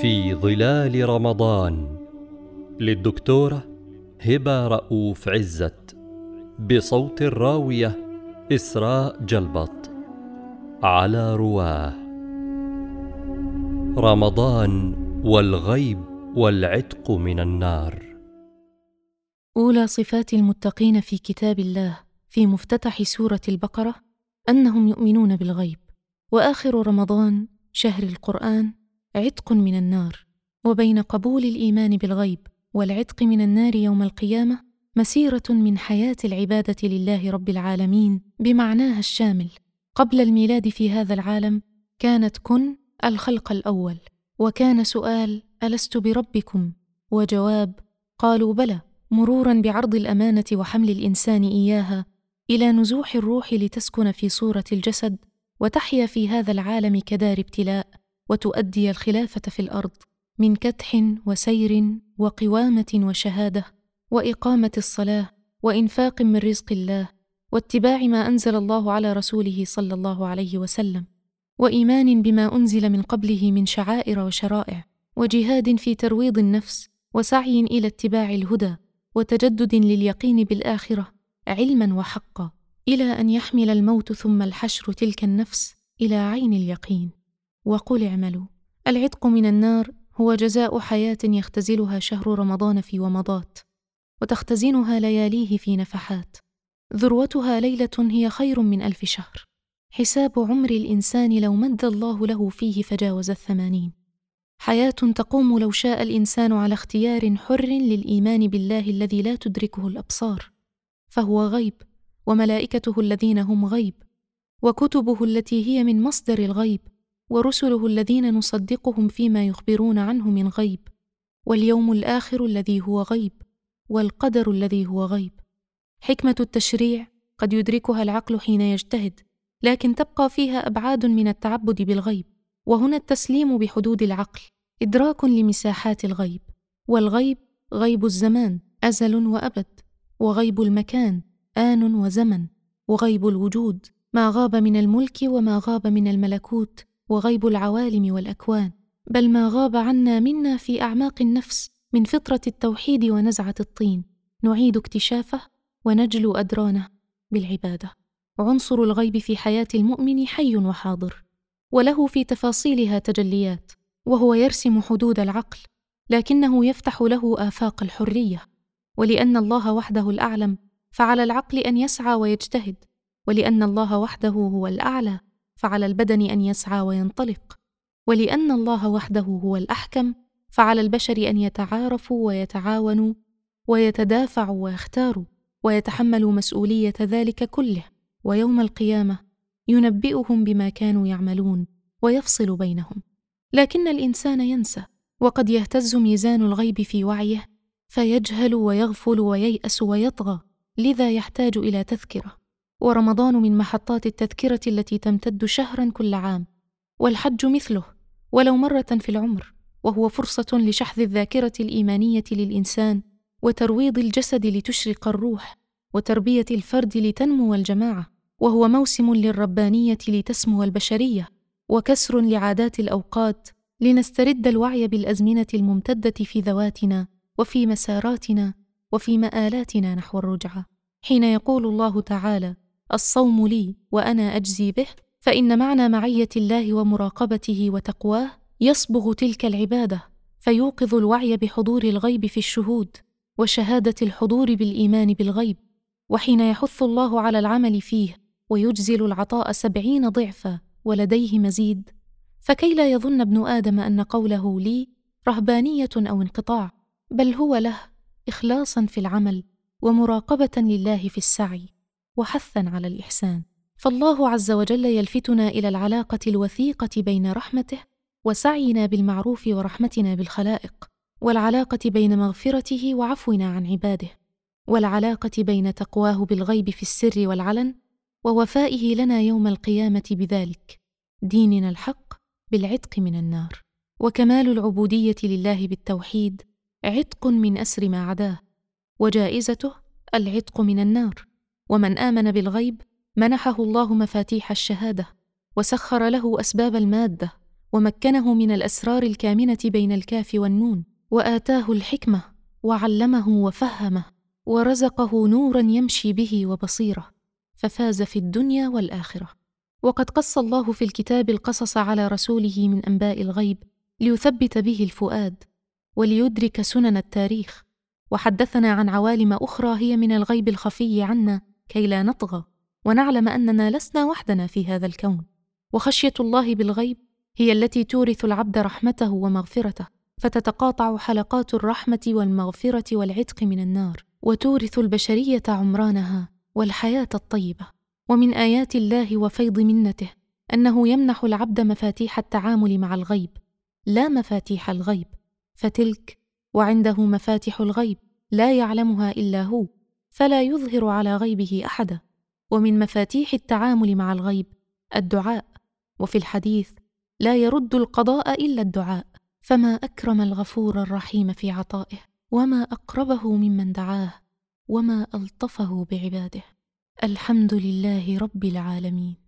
في ظلال رمضان للدكتورة هبة رؤوف عزت بصوت الراوية إسراء جلبط على رواه. رمضان والغيب والعتق من النار. أولى صفات المتقين في كتاب الله في مفتتح سورة البقرة أنهم يؤمنون بالغيب وآخر رمضان شهر القرآن عتق من النار وبين قبول الإيمان بالغيب والعتق من النار يوم القيامة مسيرة من حياة العبادة لله رب العالمين بمعناها الشامل. قبل الميلاد في هذا العالم كانت كن الخلق الأول وكان سؤال ألست بربكم؟ وجواب قالوا بلى مرورا بعرض الأمانة وحمل الإنسان إياها إلى نزوح الروح لتسكن في صورة الجسد وتحيا في هذا العالم كدار ابتلاء. وتؤدي الخلافة في الأرض من كدح وسير وقوامة وشهادة وإقامة الصلاة وإنفاق من رزق الله واتباع ما أنزل الله على رسوله صلى الله عليه وسلم وإيمان بما أنزل من قبله من شعائر وشرائع وجهاد في ترويض النفس وسعي إلى اتباع الهدى وتجدد لليقين بالآخرة علما وحقا إلى أن يحمل الموت ثم الحشر تلك النفس إلى عين اليقين. وقل اعملوا. العتق من النار هو جزاء حياة يختزلها شهر رمضان في ومضات وتختزنها لياليه في نفحات. ذروتها ليلة هي خير من ألف شهر. حساب عمر الإنسان لو مد الله له فيه فجاوز الثمانين. حياة تقوم لو شاء الإنسان على اختيار حر للإيمان بالله الذي لا تدركه الأبصار. فهو غيب وملائكته الذين هم غيب وكتبه التي هي من مصدر الغيب ورسله الذين نصدقهم فيما يخبرون عنه من غيب واليوم الآخر الذي هو غيب والقدر الذي هو غيب. حكمة التشريع قد يدركها العقل حين يجتهد لكن تبقى فيها أبعاد من التعبد بالغيب وهنا التسليم بحدود العقل إدراك لمساحات الغيب. والغيب غيب الزمان أزل وأبد وغيب المكان آن وزمن وغيب الوجود ما غاب من الملك وما غاب من الملكوت. وغيب العوالم والأكوان بل ما غاب عنا منا في أعماق النفس من فطرة التوحيد ونزعة الطين. نعيد اكتشافه ونجلو أدرانه بالعبادة. عنصر الغيب في حياة المؤمن حي وحاضر وله في تفاصيلها تجليات وهو يرسم حدود العقل لكنه يفتح له آفاق الحرية. ولأن الله وحده الأعلم فعلى العقل أن يسعى ويجتهد. ولأن الله وحده هو الأعلى فعلى البدن أن يسعى وينطلق ولأن الله وحده هو الأحكم فعلى البشر أن يتعارفوا ويتعاونوا ويتدافعوا ويختاروا ويتحملوا مسؤولية ذلك كله ويوم القيامة ينبئهم بما كانوا يعملون ويفصل بينهم. لكن الإنسان ينسى وقد يهتز ميزان الغيب في وعيه فيجهل ويغفل وييأس ويطغى لذا يحتاج إلى تذكرة. ورمضان من محطات التذكرة التي تمتد شهرا كل عام والحج مثله ولو مرة في العمر وهو فرصة لشحذ الذاكرة الإيمانية للإنسان وترويض الجسد لتشرق الروح وتربية الفرد لتنمو الجماعة وهو موسم للربانية لتسمو البشرية وكسر لعادات الأوقات لنسترد الوعي بالأزمنة الممتدة في ذواتنا وفي مساراتنا وفي مآلاتنا نحو الرجعة. حين يقول الله تعالى الصوم لي وأنا أجزي به فإن معنى معية الله ومراقبته وتقواه يصبغ تلك العبادة فيوقظ الوعي بحضور الغيب في الشهود وشهادة الحضور بالإيمان بالغيب وحين يحث الله على العمل فيه ويجزل العطاء سبعين ضعفا ولديه مزيد. فكي لا يظن ابن آدم أن قوله لي رهبانية أو انقطاع بل هو له إخلاصا في العمل ومراقبة لله في السعي. وحثا على الإحسان. فالله عز وجل يلفتنا إلى العلاقة الوثيقة بين رحمته وسعينا بالمعروف ورحمتنا بالخلائق والعلاقة بين مغفرته وعفونا عن عباده والعلاقة بين تقواه بالغيب في السر والعلن ووفائه لنا يوم القيامة بذلك. ديننا الحق بالعتق من النار. وكمال العبودية لله بالتوحيد عتق من أسر ما عداه وجائزته العتق من النار. ومن آمن بالغيب منحه الله مفاتيح الشهادة وسخر له أسباب المادة ومكنه من الأسرار الكامنة بين الكاف والنون وآتاه الحكمة وعلمه وفهمه ورزقه نورا يمشي به وبصيره ففاز في الدنيا والآخرة. وقد قص الله في الكتاب القصص على رسوله من أنباء الغيب ليثبت به الفؤاد وليدرك سنن التاريخ. وحدثنا عن عوالم أخرى هي من الغيب الخفي عنا كي لا نطغى ونعلم أننا لسنا وحدنا في هذا الكون. وخشية الله بالغيب هي التي تورث العبد رحمته ومغفرته فتتقاطع حلقات الرحمة والمغفرة والعتق من النار وتورث البشرية عمرانها والحياة الطيبة. ومن آيات الله وفيض منته أنه يمنح العبد مفاتيح التعامل مع الغيب. لا مفاتيح الغيب فتلك وعنده مفاتح الغيب لا يعلمها إلا هو. فلا يظهر على غيبه احدا ومن مفاتيح التعامل مع الغيب الدعاء. وفي الحديث لا يرد القضاء إلا الدعاء. فما أكرم الغفور الرحيم في عطائه وما أقربه ممن دعاه وما ألطفه بعباده. الحمد لله رب العالمين.